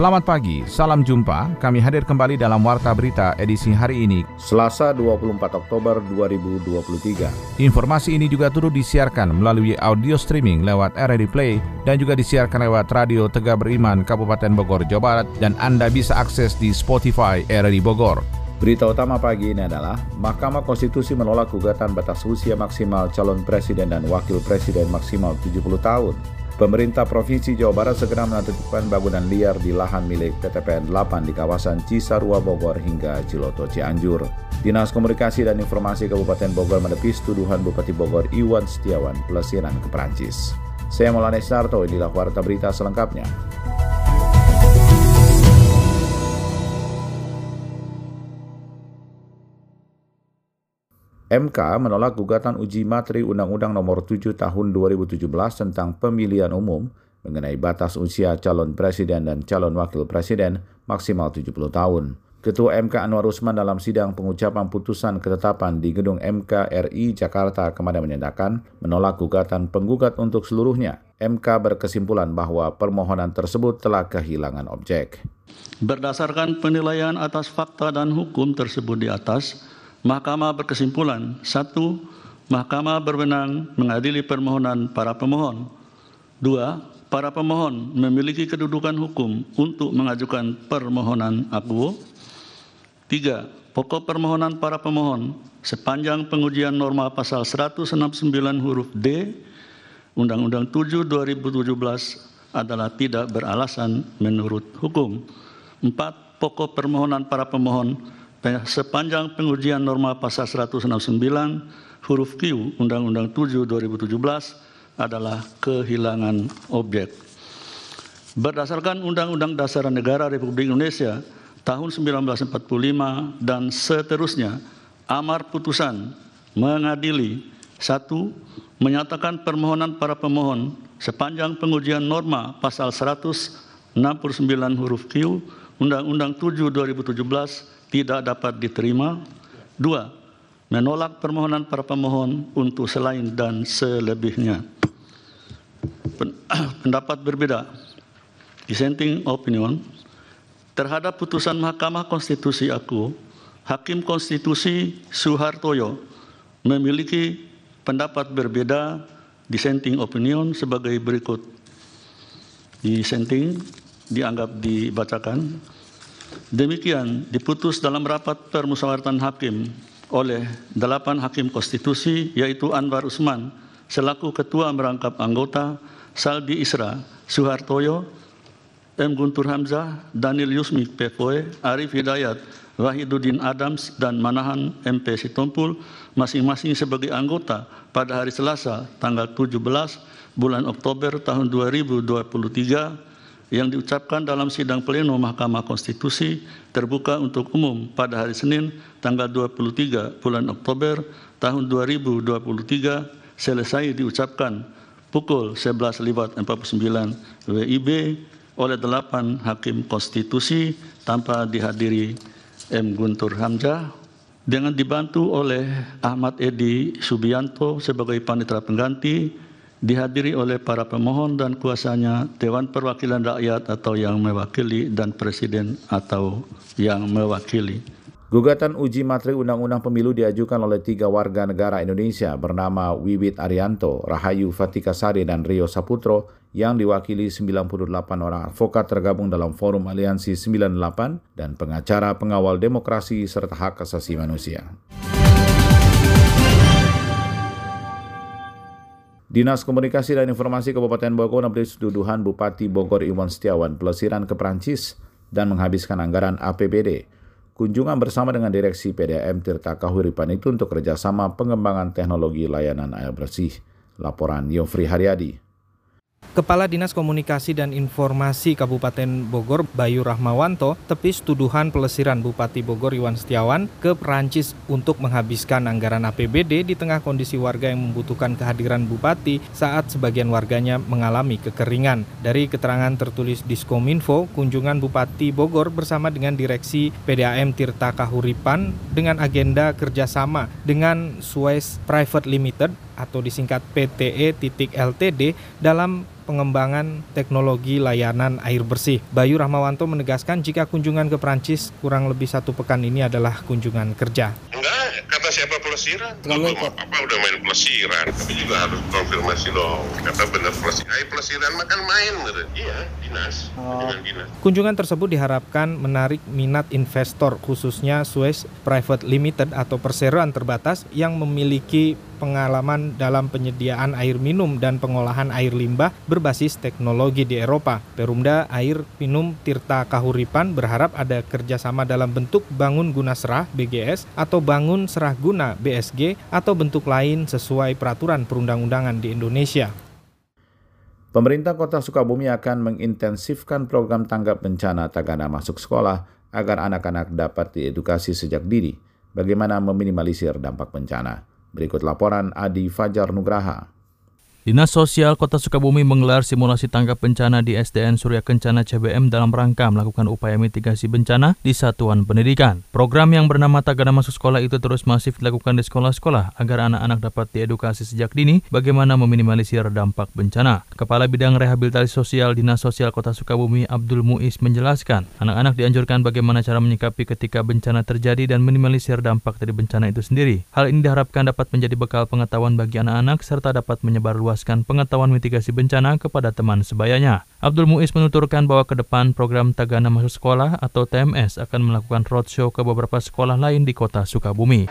Selamat pagi, salam jumpa. Kami hadir kembali dalam Warta Berita edisi hari ini, Selasa 24 Oktober 2023. Informasi ini juga turut disiarkan melalui audio streaming lewat RRI Play dan juga disiarkan lewat Radio Tegak Beriman Kabupaten Bogor, Jawa Barat dan Anda bisa akses di Spotify RRI Bogor. Berita utama pagi ini adalah Mahkamah Konstitusi menolak gugatan batas usia maksimal calon presiden dan wakil presiden maksimal 70 tahun. Pemerintah Provinsi Jawa Barat segera menentukan bangunan liar di lahan milik PTPN 8 di kawasan Cisarua Bogor hingga Ciloto Cianjur. Dinas Komunikasi dan Informasi Kabupaten Bogor menepis tuduhan Bupati Bogor Iwan Setiawan pelesiran ke Perancis. Saya Maulana Sarto, inilah warta berita selengkapnya. MK menolak gugatan uji materi Undang-Undang Nomor 7 Tahun 2017 tentang Pemilihan Umum mengenai batas usia calon presiden dan calon wakil presiden maksimal 70 tahun. Ketua MK Anwar Usman dalam sidang pengucapan putusan ketetapan di gedung MK RI Jakarta kemarin menyatakan menolak gugatan penggugat untuk seluruhnya. MK berkesimpulan bahwa permohonan tersebut telah kehilangan objek. Berdasarkan penilaian atas fakta dan hukum tersebut di atas, Mahkamah berkesimpulan, satu, Mahkamah berwenang mengadili permohonan para pemohon. Dua, para pemohon memiliki kedudukan hukum untuk mengajukan permohonan akuo. Tiga, pokok permohonan para pemohon sepanjang pengujian norma pasal 169 huruf D Undang-Undang 7 2017 adalah tidak beralasan menurut hukum. Empat, pokok permohonan para pemohon sepanjang pengujian norma pasal 169 huruf Q Undang-Undang 7 2017 adalah kehilangan objek. Berdasarkan Undang-Undang Dasar Negara Republik Indonesia tahun 1945 dan seterusnya, amar putusan mengadili satu menyatakan permohonan para pemohon sepanjang pengujian norma pasal 169 huruf Q Undang-Undang 7 2017 tidak dapat diterima. Dua, menolak permohonan para pemohon untuk selain dan selebihnya. Pendapat berbeda, dissenting opinion, terhadap putusan Mahkamah Konstitusi aku, Hakim Konstitusi Suhartoyo memiliki pendapat berbeda dissenting opinion sebagai berikut. Dissenting dianggap dibacakan. Demikian diputus dalam rapat permusyawaratan hakim oleh delapan hakim konstitusi yaitu Anwar Usman selaku ketua merangkap anggota, Saldi Isra, Suhartoyo, M. Guntur Hamzah, Daniel Yusmik Pepoe, Arif Hidayat, Wahiduddin Adams, dan Manahan MP Sitompul masing-masing sebagai anggota pada hari Selasa tanggal 17 bulan Oktober tahun 2023 yang diucapkan dalam sidang pleno Mahkamah Konstitusi terbuka untuk umum pada hari Senin tanggal 23 bulan Oktober tahun 2023 selesai diucapkan pukul 11.49 WIB oleh delapan hakim konstitusi tanpa dihadiri M. Guntur Hamzah dengan dibantu oleh Ahmad Edi Subianto sebagai panitera pengganti dihadiri oleh para pemohon dan kuasanya, Dewan Perwakilan Rakyat atau yang mewakili, dan Presiden atau yang mewakili. Gugatan uji materi Undang-Undang Pemilu diajukan oleh tiga warga negara Indonesia bernama Wiwit Arianto, Rahayu Fatikasari, dan Rio Saputro yang diwakili 98 orang advokat tergabung dalam Forum Aliansi 98 dan pengacara pengawal demokrasi serta hak asasi manusia. Dinas Komunikasi dan Informasi Kabupaten Bogor memberi tuduhan Bupati Bogor Iwan Setiawan pelesiran ke Prancis dan menghabiskan anggaran APBD. Kunjungan bersama dengan Direksi PDM Tirta Kahuripan itu untuk kerjasama pengembangan teknologi layanan air bersih. Laporan Yofri Haryadi. Kepala Dinas Komunikasi dan Informasi Kabupaten Bogor Bayu Rahmawanto tepis tuduhan pelesiran Bupati Bogor Iwan Setiawan ke Perancis untuk menghabiskan anggaran APBD di tengah kondisi warga yang membutuhkan kehadiran Bupati saat sebagian warganya mengalami kekeringan. Dari keterangan tertulis Diskominfo, kunjungan Bupati Bogor bersama dengan Direksi PDAM Tirta Kahuripan dengan agenda kerjasama dengan Suez Private Limited atau disingkat PTE titik LTD dalam pengembangan teknologi layanan air bersih. Bayu Rahmawanto menegaskan jika kunjungan ke Prancis kurang lebih satu pekan ini adalah kunjungan kerja. Enggak, kata siapa pelesiran? Kalau apa udah main pelesiran, tapi juga harus konfirmasi dong. Kata benar pelesiran, Ay, pelesiran makan main, gitu. Iya, dinas, oh. dinas. Kunjungan tersebut diharapkan menarik minat investor khususnya Suez Private Limited atau perseroan terbatas yang memiliki pengalaman dalam penyediaan air minum dan pengolahan air limbah berbasis teknologi di Eropa. Perumda Air Minum Tirta Kahuripan berharap ada kerjasama dalam bentuk bangun guna serah BGS atau bangun serah guna BSG atau bentuk lain sesuai peraturan perundang-undangan di Indonesia. Pemerintah Kota Sukabumi akan mengintensifkan program tanggap bencana tagana masuk sekolah agar anak-anak dapat diedukasi sejak dini bagaimana meminimalisir dampak bencana. Berikut laporan Adi Fajar Nugraha. Dinas Sosial Kota Sukabumi menggelar simulasi tanggap bencana di SDN Surya Kencana CBM dalam rangka melakukan upaya mitigasi bencana di satuan pendidikan. Program yang bernama Tagana Masuk Sekolah itu terus masif dilakukan di sekolah-sekolah agar anak-anak dapat diedukasi sejak dini bagaimana meminimalisir dampak bencana. Kepala Bidang Rehabilitasi Sosial Dinas Sosial Kota Sukabumi Abdul Muiz menjelaskan, anak-anak dianjurkan bagaimana cara menyikapi ketika bencana terjadi dan minimalisir dampak dari bencana itu sendiri. Hal ini diharapkan dapat menjadi bekal pengetahuan bagi anak-anak serta dapat menyebar luas meluaskan pengetahuan mitigasi bencana kepada teman sebayanya. Abdul Muiz menuturkan bahwa ke depan program Tagana Masuk Sekolah atau TMS akan melakukan roadshow ke beberapa sekolah lain di kota Sukabumi.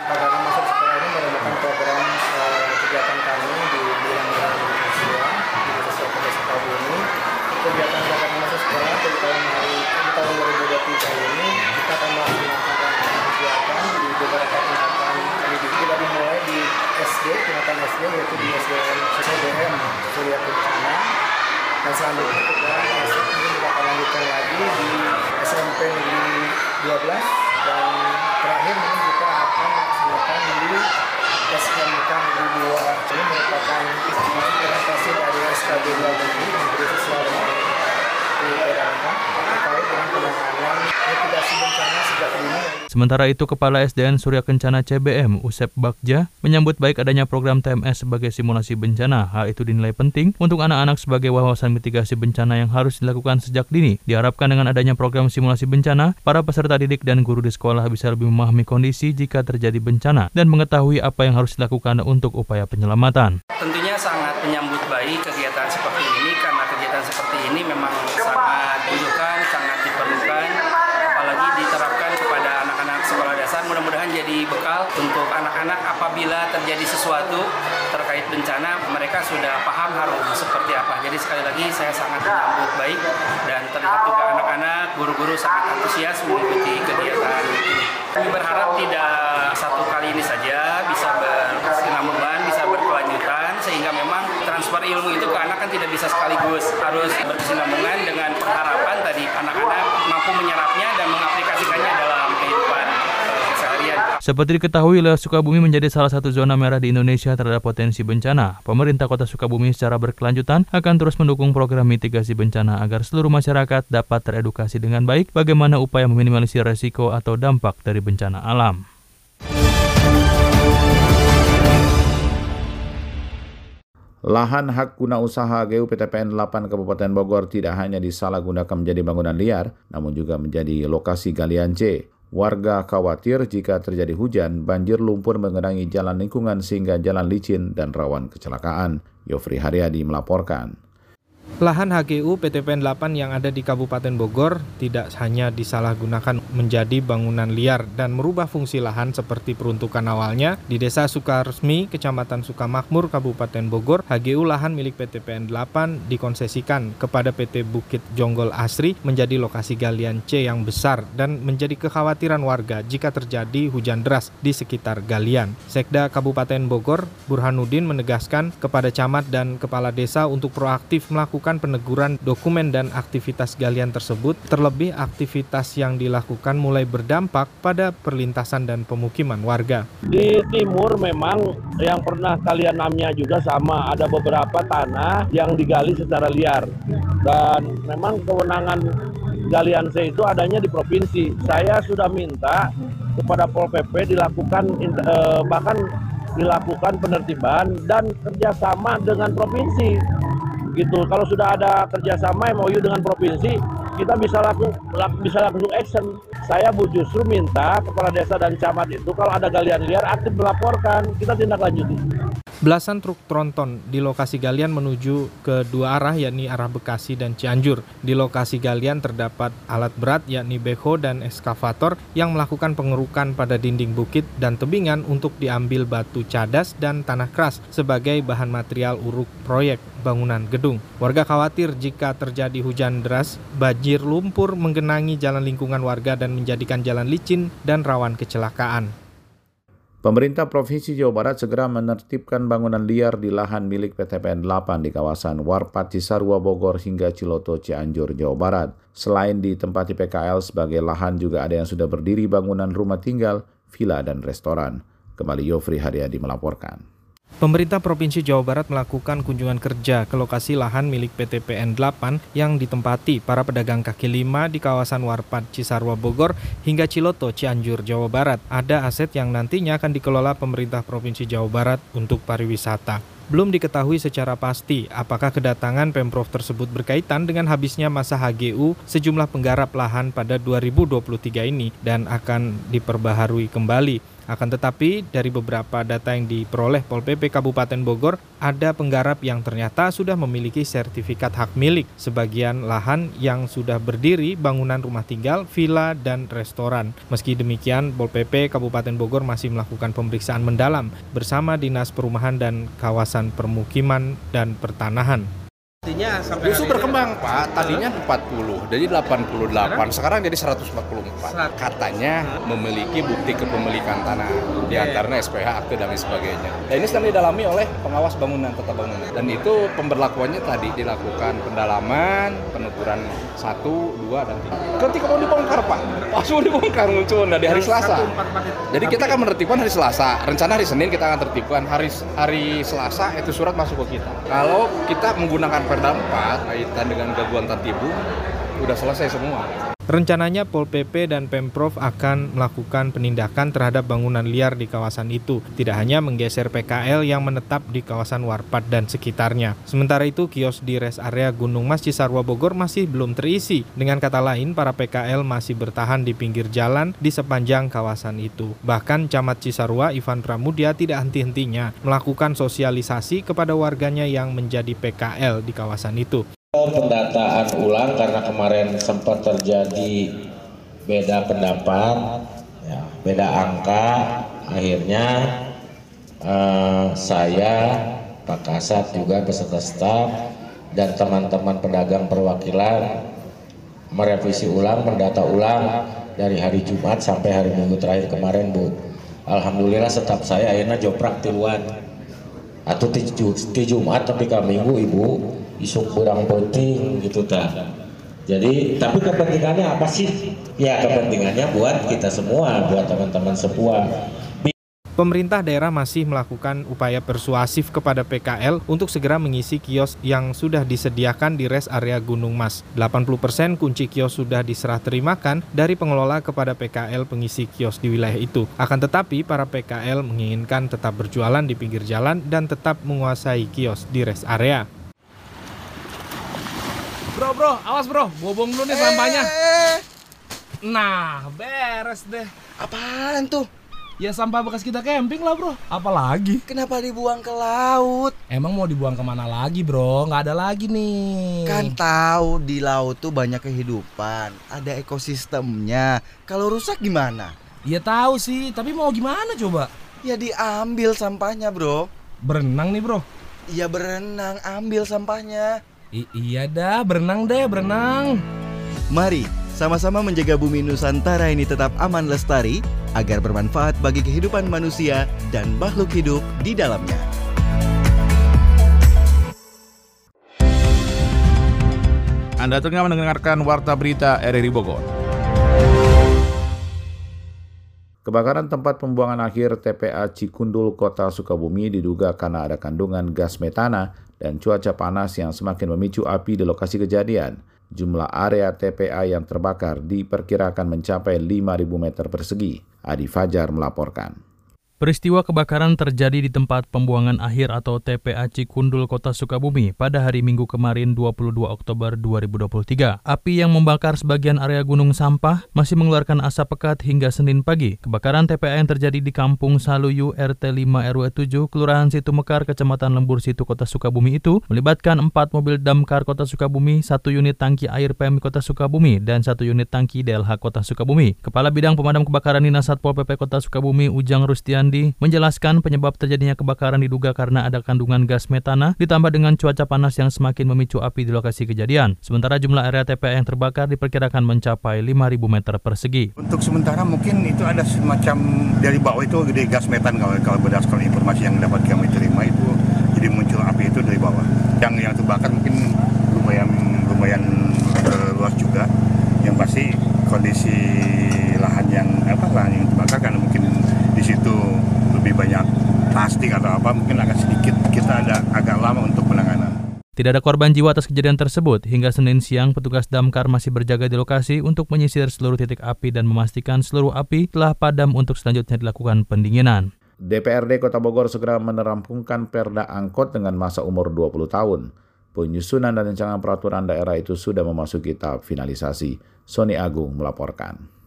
Selanjutnya. Kita akan lanjutkan lagi di SMP Negeri 12 dan terakhir mungkin kita akan melaksanakan di SMK Negeri 2 ini merupakan implementasi dari SKB 2 Negeri Negeri di Sementara itu, Kepala SDN Surya Kencana CBM, Usep Bagja, menyambut baik adanya program TMS sebagai simulasi bencana. Hal itu dinilai penting untuk anak-anak sebagai wawasan mitigasi bencana yang harus dilakukan sejak dini. Diharapkan dengan adanya program simulasi bencana, para peserta didik dan guru di sekolah bisa lebih memahami kondisi jika terjadi bencana dan mengetahui apa yang harus dilakukan untuk upaya penyelamatan. Tentunya sangat menyambut baik kegiatan seperti ini karena kegiatan seperti ini memang sangat dibutuhkan, sangat diperlukan mudah-mudahan jadi bekal untuk anak-anak apabila terjadi sesuatu terkait bencana mereka sudah paham harus seperti apa. Jadi sekali lagi saya sangat menyambut baik dan terlihat juga anak-anak guru-guru sangat antusias mengikuti kegiatan ini. Kami berharap tidak satu kali ini saja bisa berkesinambungan, bisa berkelanjutan sehingga memang transfer ilmu itu ke anak kan tidak bisa sekaligus harus berkesinambungan dengan harapan tadi anak-anak mampu menyerapnya dan mengaplikasikannya dalam kehidupan seperti diketahui, wilayah Sukabumi menjadi salah satu zona merah di Indonesia terhadap potensi bencana. Pemerintah Kota Sukabumi secara berkelanjutan akan terus mendukung program mitigasi bencana agar seluruh masyarakat dapat teredukasi dengan baik bagaimana upaya meminimalisir resiko atau dampak dari bencana alam. Lahan hak guna usaha GU PTPN 8 Kabupaten Bogor tidak hanya disalahgunakan menjadi bangunan liar, namun juga menjadi lokasi galian C. Warga khawatir jika terjadi hujan, banjir lumpur mengenangi jalan lingkungan sehingga jalan licin dan rawan kecelakaan. Yofri Haryadi melaporkan. Lahan HGU PTPN 8 yang ada di Kabupaten Bogor tidak hanya disalahgunakan menjadi bangunan liar dan merubah fungsi lahan seperti peruntukan awalnya di Desa Sukaresmi, Kecamatan Sukamakmur, Kabupaten Bogor, HGU lahan milik PT PN 8 dikonsesikan kepada PT Bukit Jonggol Asri menjadi lokasi galian C yang besar dan menjadi kekhawatiran warga jika terjadi hujan deras di sekitar galian. Sekda Kabupaten Bogor, Burhanuddin menegaskan kepada camat dan kepala desa untuk proaktif melakukan peneguran dokumen dan aktivitas galian tersebut, terlebih aktivitas yang dilakukan mulai berdampak pada perlintasan dan pemukiman warga. Di timur memang yang pernah kalian namanya juga sama, ada beberapa tanah yang digali secara liar. Dan memang kewenangan galian C itu adanya di provinsi. Saya sudah minta kepada Pol PP dilakukan eh, bahkan dilakukan penertiban dan kerjasama dengan provinsi gitu. Kalau sudah ada kerjasama MOU dengan provinsi kita bisa langsung bisa langsung action saya bu justru minta kepala desa dan camat itu kalau ada galian liar aktif melaporkan kita tindak lanjuti Belasan truk tronton di lokasi galian menuju ke dua arah yakni arah Bekasi dan Cianjur. Di lokasi galian terdapat alat berat yakni beko dan eskavator yang melakukan pengerukan pada dinding bukit dan tebingan untuk diambil batu cadas dan tanah keras sebagai bahan material uruk proyek bangunan gedung. Warga khawatir jika terjadi hujan deras, banjir lumpur menggenangi jalan lingkungan warga dan menjadikan jalan licin dan rawan kecelakaan. Pemerintah Provinsi Jawa Barat segera menertibkan bangunan liar di lahan milik PT PN 8 di kawasan Warpat Cisarua Bogor hingga Ciloto Cianjur Jawa Barat. Selain ditempati PKL sebagai lahan juga ada yang sudah berdiri bangunan rumah tinggal, villa dan restoran. Kembali Yofri Haryadi melaporkan. Pemerintah Provinsi Jawa Barat melakukan kunjungan kerja ke lokasi lahan milik PT PN 8 yang ditempati para pedagang kaki lima di kawasan Warpat Cisarua Bogor hingga Ciloto Cianjur Jawa Barat. Ada aset yang nantinya akan dikelola pemerintah Provinsi Jawa Barat untuk pariwisata. Belum diketahui secara pasti apakah kedatangan Pemprov tersebut berkaitan dengan habisnya masa HGU sejumlah penggarap lahan pada 2023 ini dan akan diperbaharui kembali. Akan tetapi, dari beberapa data yang diperoleh Pol PP Kabupaten Bogor, ada penggarap yang ternyata sudah memiliki sertifikat hak milik sebagian lahan yang sudah berdiri bangunan rumah tinggal, villa, dan restoran. Meski demikian, Pol PP Kabupaten Bogor masih melakukan pemeriksaan mendalam bersama Dinas Perumahan dan Kawasan Permukiman dan Pertanahan. Artinya sampai Justru berkembang Pak, tadinya 40, jadi 88, sekarang jadi 144. Katanya memiliki bukti kepemilikan tanah, di antaranya SPH, akte dan lain sebagainya. Dan ini sedang didalami oleh pengawas bangunan tata bangunan. Dan itu pemberlakuannya tadi dilakukan pendalaman, penuturan 1, 2, dan 3. Ketika mau dibongkar Pak, langsung dibongkar muncul nah, di hari Selasa. Jadi kita akan menertibkan hari Selasa, rencana hari Senin kita akan tertibkan hari hari Selasa itu surat masuk ke kita. Kalau kita menggunakan 4 kaitan dengan gangguan tertibu udah selesai semua. Rencananya Pol PP dan Pemprov akan melakukan penindakan terhadap bangunan liar di kawasan itu. Tidak hanya menggeser PKL yang menetap di kawasan Warpat dan sekitarnya. Sementara itu, kios di res area Gunung Mas Cisarua Bogor masih belum terisi. Dengan kata lain, para PKL masih bertahan di pinggir jalan di sepanjang kawasan itu. Bahkan Camat Cisarua Ivan Pramudia tidak henti-hentinya melakukan sosialisasi kepada warganya yang menjadi PKL di kawasan itu pendataan ulang karena kemarin sempat terjadi beda pendapat, ya, beda angka, akhirnya uh, saya, Pak Kasat juga beserta staf dan teman-teman pedagang perwakilan merevisi ulang, mendata ulang dari hari Jumat sampai hari Minggu terakhir kemarin, Bu. Alhamdulillah tetap saya akhirnya joprak tiluan. Atau di Jumat tapi kalau Minggu Ibu isuk kurang penting gitu ta jadi tapi kepentingannya apa sih ya kepentingannya buat kita semua buat teman-teman semua Pemerintah daerah masih melakukan upaya persuasif kepada PKL untuk segera mengisi kios yang sudah disediakan di res area Gunung Mas. 80% kunci kios sudah diserah terimakan dari pengelola kepada PKL pengisi kios di wilayah itu. Akan tetapi, para PKL menginginkan tetap berjualan di pinggir jalan dan tetap menguasai kios di res area. Bro, bro, awas bro, bobong dulu nih sampahnya. Eh. Nah, beres deh. Apaan tuh? Ya sampah bekas kita camping lah bro Apalagi Kenapa dibuang ke laut? Emang mau dibuang ke mana lagi bro? Nggak ada lagi nih Kan tahu di laut tuh banyak kehidupan Ada ekosistemnya Kalau rusak gimana? Ya tahu sih Tapi mau gimana coba? Ya diambil sampahnya bro Berenang nih bro Iya berenang Ambil sampahnya I Iya dah berenang deh berenang Mari sama-sama menjaga bumi Nusantara ini tetap aman lestari agar bermanfaat bagi kehidupan manusia dan makhluk hidup di dalamnya. Anda tengah mendengarkan Warta Berita RRI Bogor. Kebakaran tempat pembuangan akhir TPA Cikundul Kota Sukabumi diduga karena ada kandungan gas metana dan cuaca panas yang semakin memicu api di lokasi kejadian. Jumlah area TPA yang terbakar diperkirakan mencapai 5.000 meter persegi. Adi Fajar melaporkan. Peristiwa kebakaran terjadi di tempat pembuangan akhir atau TPA Cikundul Kota Sukabumi pada hari Minggu kemarin 22 Oktober 2023. Api yang membakar sebagian area gunung sampah masih mengeluarkan asap pekat hingga Senin pagi. Kebakaran TPA yang terjadi di Kampung Saluyu RT 5 RW 7 Kelurahan Situ Mekar Kecamatan Lembur Situ Kota Sukabumi itu melibatkan 4 mobil damkar Kota Sukabumi, satu unit tangki air PMI Kota Sukabumi, dan satu unit tangki DLH Kota Sukabumi. Kepala Bidang Pemadam Kebakaran Dinas Satpol PP Kota Sukabumi Ujang Rustian Sandi menjelaskan penyebab terjadinya kebakaran diduga karena ada kandungan gas metana ditambah dengan cuaca panas yang semakin memicu api di lokasi kejadian. Sementara jumlah area TPA yang terbakar diperkirakan mencapai 5.000 meter persegi. Untuk sementara mungkin itu ada semacam dari bawah itu gede gas metan kalau, kalau berdasarkan informasi yang dapat kami terima itu jadi muncul api itu dari bawah. Yang yang terbakar mungkin lumayan lumayan uh, luas juga. Yang pasti kondisi lahan yang apa lahan yang terbakar karena mungkin di situ lebih banyak plastik atau apa mungkin agak sedikit kita ada agak lama untuk penanganan. Tidak ada korban jiwa atas kejadian tersebut. Hingga Senin siang, petugas damkar masih berjaga di lokasi untuk menyisir seluruh titik api dan memastikan seluruh api telah padam untuk selanjutnya dilakukan pendinginan. DPRD Kota Bogor segera menerampungkan perda angkot dengan masa umur 20 tahun. Penyusunan dan rancangan peraturan daerah itu sudah memasuki tahap finalisasi. Sony Agung melaporkan.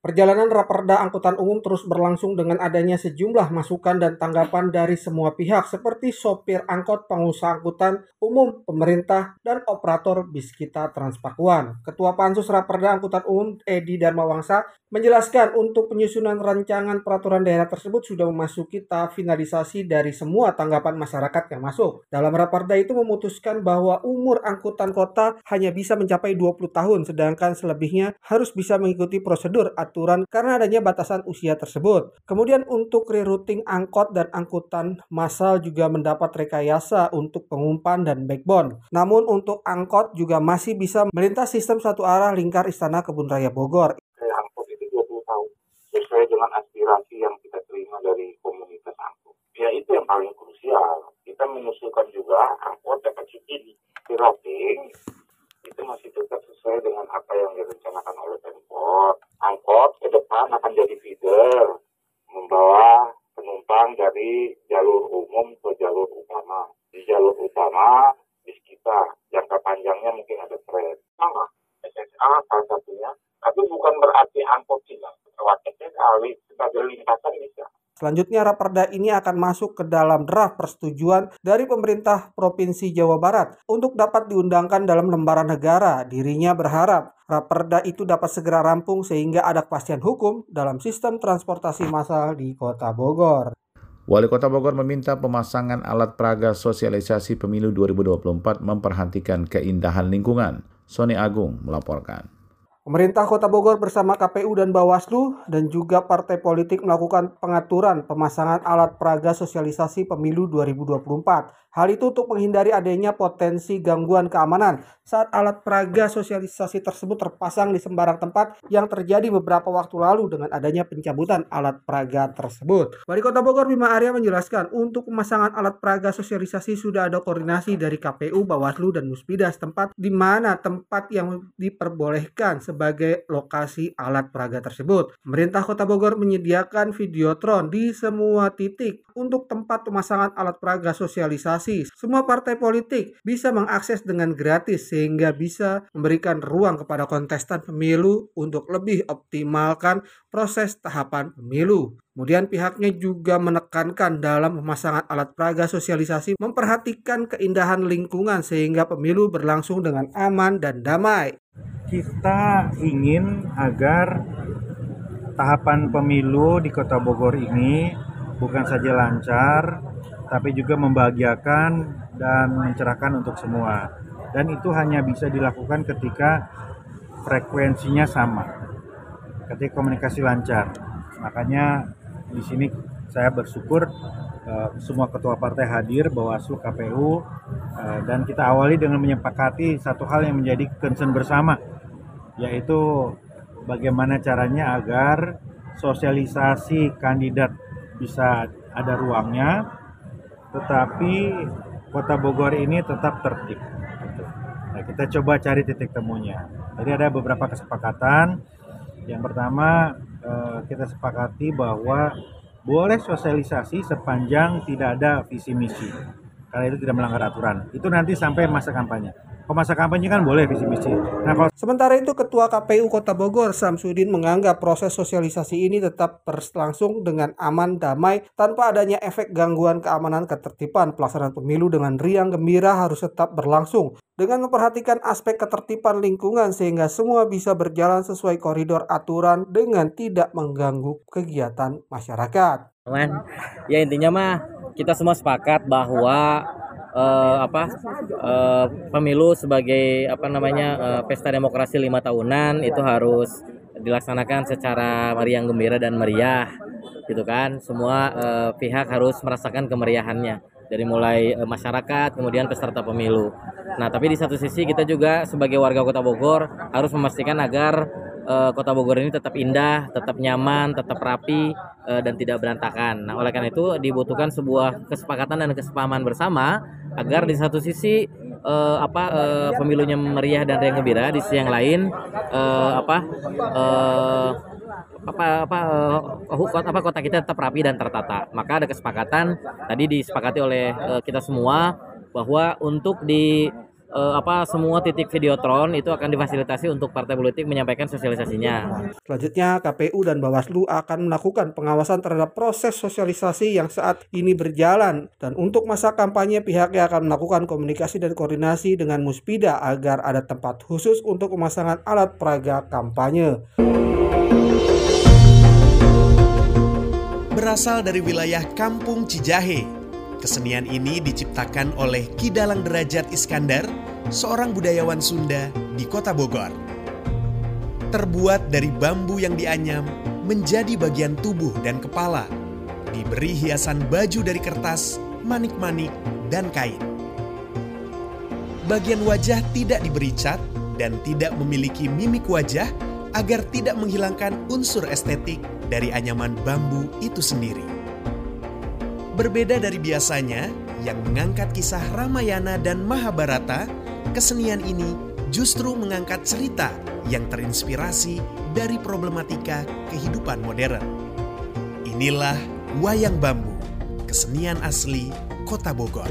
Perjalanan raperda angkutan umum terus berlangsung dengan adanya sejumlah masukan dan tanggapan dari semua pihak seperti sopir angkot, pengusaha angkutan umum, pemerintah, dan operator bis kita Transpakuan. Ketua Pansus Raperda Angkutan Umum Edi Darmawangsa menjelaskan untuk penyusunan rancangan peraturan daerah tersebut sudah memasuki tahap finalisasi dari semua tanggapan masyarakat yang masuk. Dalam raperda itu memutuskan bahwa umur angkutan kota hanya bisa mencapai 20 tahun sedangkan selebihnya harus bisa mengikuti prosedur aturan karena adanya batasan usia tersebut. Kemudian untuk rerouting angkot dan angkutan massal juga mendapat rekayasa untuk pengumpan dan backbone. Namun untuk angkot juga masih bisa melintas sistem satu arah lingkar Istana Kebun Raya Bogor. Angkot itu 20 tahun sesuai dengan aspirasi yang kita terima dari komunitas angkot. Ya itu yang paling krusial. Kita mengusulkan juga angkot dapat subsidi. Rerouting itu masih tetap sesuai dengan apa yang direncanakan oleh Pemkot. Angkot ke depan akan jadi feeder, membawa penumpang dari jalur umum ke jalur utama. Di jalur utama, bis kita, jangka panjangnya mungkin ada tren. Sama, SSA salah satunya. Tapi bukan berarti angkot hilang. Lewat SSA, sebagai lintasan bisa. Selanjutnya Raperda ini akan masuk ke dalam draft persetujuan dari pemerintah Provinsi Jawa Barat untuk dapat diundangkan dalam lembaran negara. Dirinya berharap Raperda itu dapat segera rampung sehingga ada kepastian hukum dalam sistem transportasi massal di Kota Bogor. Wali Kota Bogor meminta pemasangan alat peraga sosialisasi pemilu 2024 memperhatikan keindahan lingkungan. Sony Agung melaporkan. Pemerintah Kota Bogor bersama KPU dan Bawaslu dan juga partai politik melakukan pengaturan pemasangan alat peraga sosialisasi pemilu 2024. Hal itu untuk menghindari adanya potensi gangguan keamanan saat alat peraga sosialisasi tersebut terpasang di sembarang tempat yang terjadi beberapa waktu lalu dengan adanya pencabutan alat peraga tersebut. Wali Kota Bogor Bima Arya menjelaskan untuk pemasangan alat peraga sosialisasi sudah ada koordinasi dari KPU, Bawaslu, dan Muspida tempat di mana tempat yang diperbolehkan sebagai lokasi alat peraga tersebut. Pemerintah Kota Bogor menyediakan videotron di semua titik untuk tempat pemasangan alat peraga sosialisasi kontestasi, semua partai politik bisa mengakses dengan gratis sehingga bisa memberikan ruang kepada kontestan pemilu untuk lebih optimalkan proses tahapan pemilu. Kemudian pihaknya juga menekankan dalam pemasangan alat peraga sosialisasi memperhatikan keindahan lingkungan sehingga pemilu berlangsung dengan aman dan damai. Kita ingin agar tahapan pemilu di Kota Bogor ini bukan saja lancar, tapi juga membahagiakan dan mencerahkan untuk semua. Dan itu hanya bisa dilakukan ketika frekuensinya sama, ketika komunikasi lancar. Makanya di sini saya bersyukur uh, semua ketua partai hadir, Bawaslu, KPU, uh, eh, dan kita awali dengan menyepakati satu hal yang menjadi concern bersama, yaitu bagaimana caranya agar sosialisasi kandidat bisa ada ruangnya, tetapi Kota Bogor ini tetap tertib. Nah, kita coba cari titik temunya. Jadi ada beberapa kesepakatan. Yang pertama Eh, kita sepakati bahwa boleh sosialisasi sepanjang tidak ada visi misi karena itu tidak melanggar aturan itu nanti sampai masa kampanye kalau masa kampanye kan boleh visi misi nah kalau sementara itu ketua KPU Kota Bogor Samsudin menganggap proses sosialisasi ini tetap berlangsung dengan aman damai tanpa adanya efek gangguan keamanan ketertiban. Pelaksanaan pemilu dengan riang gembira harus tetap berlangsung dengan memperhatikan aspek ketertiban lingkungan sehingga semua bisa berjalan sesuai koridor aturan dengan tidak mengganggu kegiatan masyarakat. Ya intinya mah kita semua sepakat bahwa uh, apa uh, pemilu sebagai apa namanya uh, pesta demokrasi lima tahunan itu harus dilaksanakan secara meriah gembira dan meriah gitu kan semua uh, pihak harus merasakan kemeriahannya dari mulai e, masyarakat kemudian peserta pemilu. Nah, tapi di satu sisi kita juga sebagai warga Kota Bogor harus memastikan agar e, Kota Bogor ini tetap indah, tetap nyaman, tetap rapi e, dan tidak berantakan. Nah, oleh karena itu dibutuhkan sebuah kesepakatan dan kesepahaman bersama agar di satu sisi e, apa e, pemilunya meriah dan riang gembira, di sisi yang lain e, apa e, apa apa uh, apa kota kita tetap rapi dan tertata. Maka ada kesepakatan tadi disepakati oleh uh, kita semua bahwa untuk di uh, apa semua titik videotron itu akan difasilitasi untuk partai politik menyampaikan sosialisasinya. Selanjutnya KPU dan Bawaslu akan melakukan pengawasan terhadap proses sosialisasi yang saat ini berjalan dan untuk masa kampanye pihaknya akan melakukan komunikasi dan koordinasi dengan Muspida agar ada tempat khusus untuk pemasangan alat peraga kampanye berasal dari wilayah Kampung Cijahe. Kesenian ini diciptakan oleh Kidalang Derajat Iskandar, seorang budayawan Sunda di kota Bogor. Terbuat dari bambu yang dianyam menjadi bagian tubuh dan kepala, diberi hiasan baju dari kertas, manik-manik, dan kain. Bagian wajah tidak diberi cat dan tidak memiliki mimik wajah agar tidak menghilangkan unsur estetik dari anyaman bambu itu sendiri. Berbeda dari biasanya yang mengangkat kisah Ramayana dan Mahabharata, kesenian ini justru mengangkat cerita yang terinspirasi dari problematika kehidupan modern. Inilah wayang bambu, kesenian asli Kota Bogor.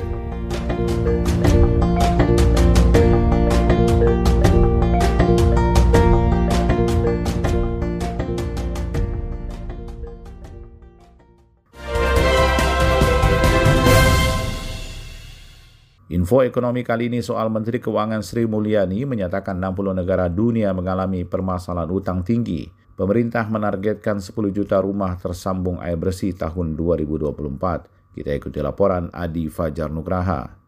Info ekonomi kali ini soal Menteri Keuangan Sri Mulyani menyatakan 60 negara dunia mengalami permasalahan utang tinggi. Pemerintah menargetkan 10 juta rumah tersambung air bersih tahun 2024. Kita ikuti laporan Adi Fajar Nugraha.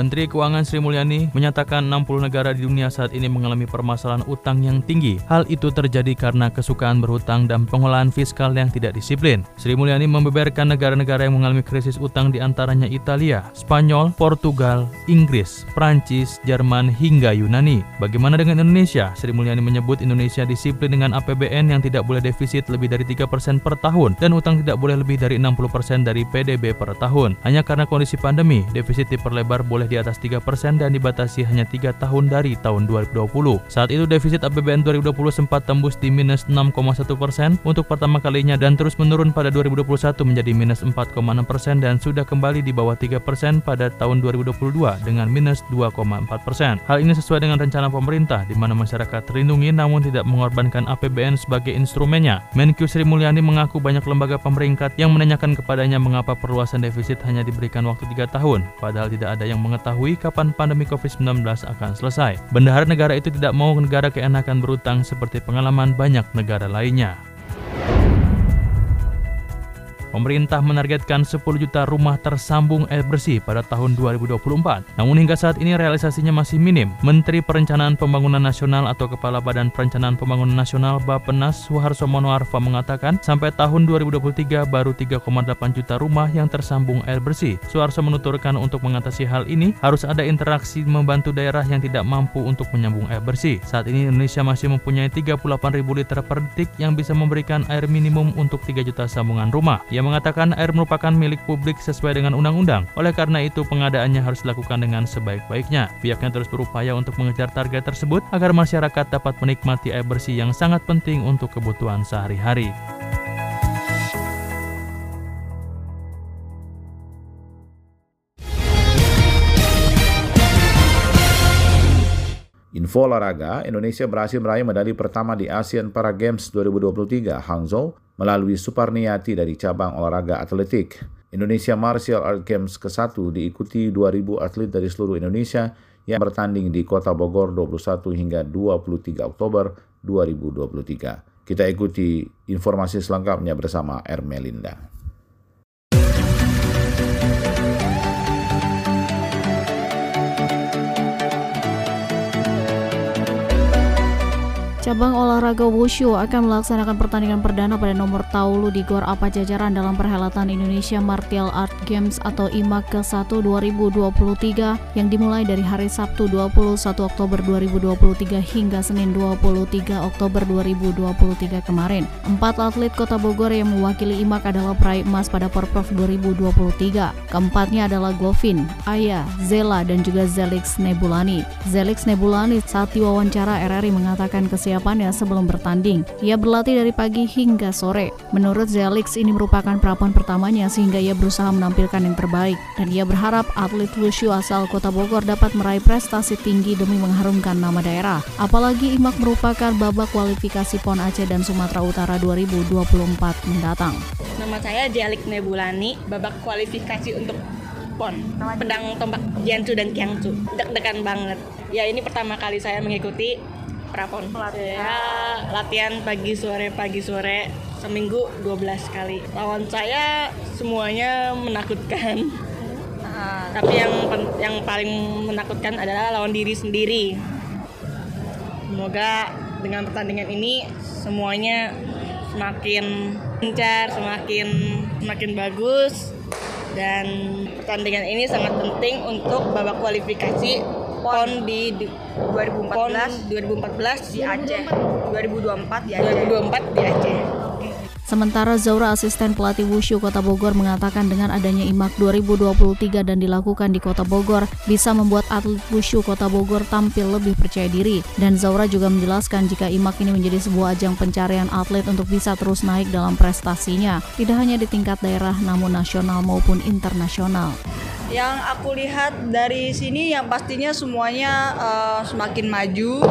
Menteri Keuangan Sri Mulyani menyatakan 60 negara di dunia saat ini mengalami permasalahan utang yang tinggi. Hal itu terjadi karena kesukaan berhutang dan pengolahan fiskal yang tidak disiplin. Sri Mulyani membeberkan negara-negara yang mengalami krisis utang di antaranya Italia, Spanyol, Portugal, Inggris, Prancis, Jerman, hingga Yunani. Bagaimana dengan Indonesia? Sri Mulyani menyebut Indonesia disiplin dengan APBN yang tidak boleh defisit lebih dari 3% per tahun dan utang tidak boleh lebih dari 60% dari PDB per tahun. Hanya karena kondisi pandemi, defisit diperlebar boleh boleh di atas 3% dan dibatasi hanya 3 tahun dari tahun 2020. Saat itu defisit APBN 2020 sempat tembus di minus 6,1 persen untuk pertama kalinya dan terus menurun pada 2021 menjadi minus 4,6 persen dan sudah kembali di bawah 3 persen pada tahun 2022 dengan minus 2,4 persen. Hal ini sesuai dengan rencana pemerintah di mana masyarakat terlindungi namun tidak mengorbankan APBN sebagai instrumennya. Menkyu Sri Mulyani mengaku banyak lembaga pemeringkat yang menanyakan kepadanya mengapa perluasan defisit hanya diberikan waktu 3 tahun, padahal tidak ada yang mengetahui kapan pandemi COVID-19 akan selesai. Bendahara negara itu tidak mau negara keenakan berutang seperti pengalaman banyak negara lainnya. Pemerintah menargetkan 10 juta rumah tersambung air bersih pada tahun 2024. Namun hingga saat ini realisasinya masih minim. Menteri Perencanaan Pembangunan Nasional atau Kepala Badan Perencanaan Pembangunan Nasional Bappenas Suharso Monoarfa mengatakan sampai tahun 2023 baru 3,8 juta rumah yang tersambung air bersih. Suharso menuturkan untuk mengatasi hal ini harus ada interaksi membantu daerah yang tidak mampu untuk menyambung air bersih. Saat ini Indonesia masih mempunyai 38 ribu liter per detik yang bisa memberikan air minimum untuk 3 juta sambungan rumah. Mengatakan air merupakan milik publik sesuai dengan undang-undang. Oleh karena itu, pengadaannya harus dilakukan dengan sebaik-baiknya. Pihaknya terus berupaya untuk mengejar target tersebut agar masyarakat dapat menikmati air bersih yang sangat penting untuk kebutuhan sehari-hari. Info olahraga, Indonesia berhasil meraih medali pertama di Asian Para Games 2023 Hangzhou melalui Suparniati dari cabang olahraga atletik. Indonesia Martial Art Games ke-1 diikuti 2.000 atlet dari seluruh Indonesia yang bertanding di Kota Bogor 21 hingga 23 Oktober 2023. Kita ikuti informasi selengkapnya bersama Ermelinda. Cabang olahraga Wushu akan melaksanakan pertandingan perdana pada nomor taulu di Gor Apa Jajaran dalam perhelatan Indonesia Martial Art Games atau IMAK ke-1 2023 yang dimulai dari hari Sabtu 21 Oktober 2023 hingga Senin 23 Oktober 2023 kemarin. Empat atlet Kota Bogor yang mewakili IMAK adalah peraih emas pada Porprov 2023. Keempatnya adalah Govin, Aya, Zela, dan juga Zelix Nebulani. Zelix Nebulani saat diwawancara RRI mengatakan kesiapan persiapannya sebelum bertanding. Ia berlatih dari pagi hingga sore. Menurut Zelix, ini merupakan prapan pertamanya sehingga ia berusaha menampilkan yang terbaik. Dan ia berharap atlet wushu asal kota Bogor dapat meraih prestasi tinggi demi mengharumkan nama daerah. Apalagi IMAK merupakan babak kualifikasi PON Aceh dan Sumatera Utara 2024 mendatang. Nama saya Jelik Nebulani, babak kualifikasi untuk PON, pedang tombak Jiangsu dan Kiangsu. Deg-degan banget. Ya ini pertama kali saya mengikuti prapon. Saya latihan pagi sore pagi sore seminggu 12 kali. Lawan saya semuanya menakutkan. Uh, Tapi yang yang paling menakutkan adalah lawan diri sendiri. Semoga dengan pertandingan ini semuanya semakin lancar, semakin semakin bagus dan pertandingan ini sangat penting untuk babak kualifikasi PON di 2014 PON 2014 di Aceh. 2024 di Aceh. 2024 di Aceh Sementara Zaura asisten pelatih Wushu Kota Bogor mengatakan dengan adanya IMAK 2023 dan dilakukan di Kota Bogor bisa membuat atlet Wushu Kota Bogor tampil lebih percaya diri. Dan Zaura juga menjelaskan jika IMAK ini menjadi sebuah ajang pencarian atlet untuk bisa terus naik dalam prestasinya, tidak hanya di tingkat daerah namun nasional maupun internasional. Yang aku lihat dari sini yang pastinya semuanya uh, semakin maju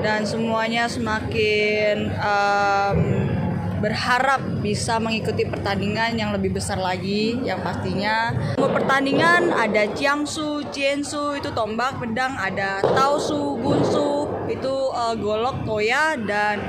dan semuanya semakin um, berharap bisa mengikuti pertandingan yang lebih besar lagi yang pastinya pertandingan ada Jiangsu, Jiansu itu tombak, pedang, ada Taosu, Gunsu itu uh, golok, toya dan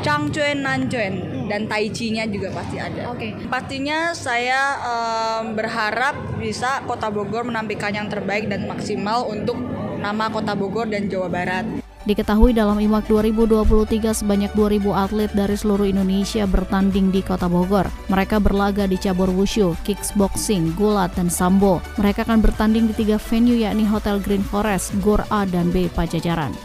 Changchuen, Nanchuen dan Tai Chi-nya juga pasti ada. Oke. Okay. Pastinya saya um, berharap bisa Kota Bogor menampilkan yang terbaik dan maksimal untuk nama Kota Bogor dan Jawa Barat. Diketahui dalam IMAK 2023 sebanyak 2.000 atlet dari seluruh Indonesia bertanding di Kota Bogor. Mereka berlaga di cabur wushu, kickboxing, gulat, dan sambo. Mereka akan bertanding di tiga venue yakni Hotel Green Forest, Gor A dan B Pajajaran.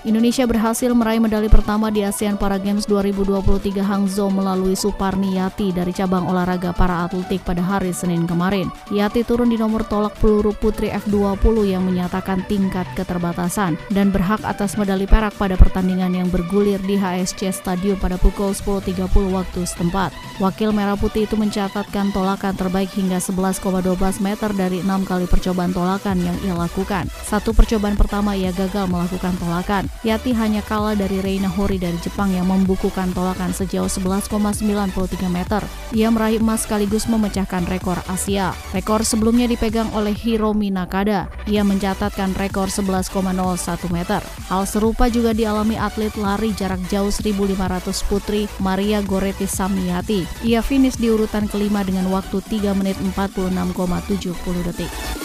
Indonesia berhasil meraih medali pertama di ASEAN Para Games 2023 Hangzhou melalui Suparni Yati dari cabang olahraga para atletik pada hari Senin kemarin. Yati turun di nomor tolak peluru putri F20 yang menyatakan tingkat keterbatasan dan berhak atas medali perak pada pertandingan yang bergulir di HSC Stadium pada pukul 10.30 waktu setempat. Wakil Merah Putih itu mencatatkan tolakan terbaik hingga 11,12 meter dari enam kali percobaan tolakan yang ia lakukan. Satu percobaan pertama ia gagal melakukan tolakan. Yati hanya kalah dari Reina Hori dari Jepang yang membukukan tolakan sejauh 11,93 meter. Ia meraih emas sekaligus memecahkan rekor Asia. Rekor sebelumnya dipegang oleh Hiromi Nakada. Ia mencatatkan rekor 11,01 meter. Hal serupa juga dialami atlet lari jarak jauh 1500 putri Maria Goretti Samiyati. Ia finish di urutan kelima dengan waktu 3 menit 46,70 detik.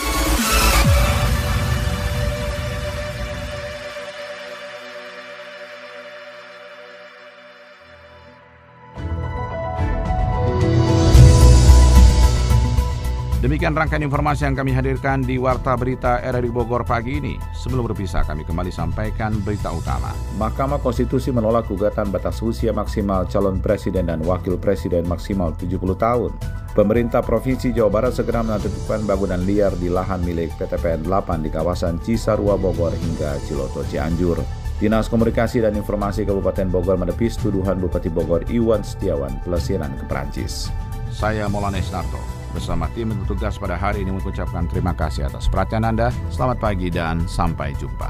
Demikian rangkaian informasi yang kami hadirkan di Warta Berita RRI Bogor pagi ini. Sebelum berpisah, kami kembali sampaikan berita utama. Mahkamah Konstitusi menolak gugatan batas usia maksimal calon presiden dan wakil presiden maksimal 70 tahun. Pemerintah Provinsi Jawa Barat segera menentukan bangunan liar di lahan milik PTPN 8 di kawasan Cisarua Bogor hingga Ciloto Cianjur. Dinas Komunikasi dan Informasi Kabupaten Bogor menepis tuduhan Bupati Bogor Iwan Setiawan pelesiran ke Perancis. Saya Molanes Narto bersama tim bertugas pada hari ini mengucapkan terima kasih atas perhatian Anda. Selamat pagi dan sampai jumpa.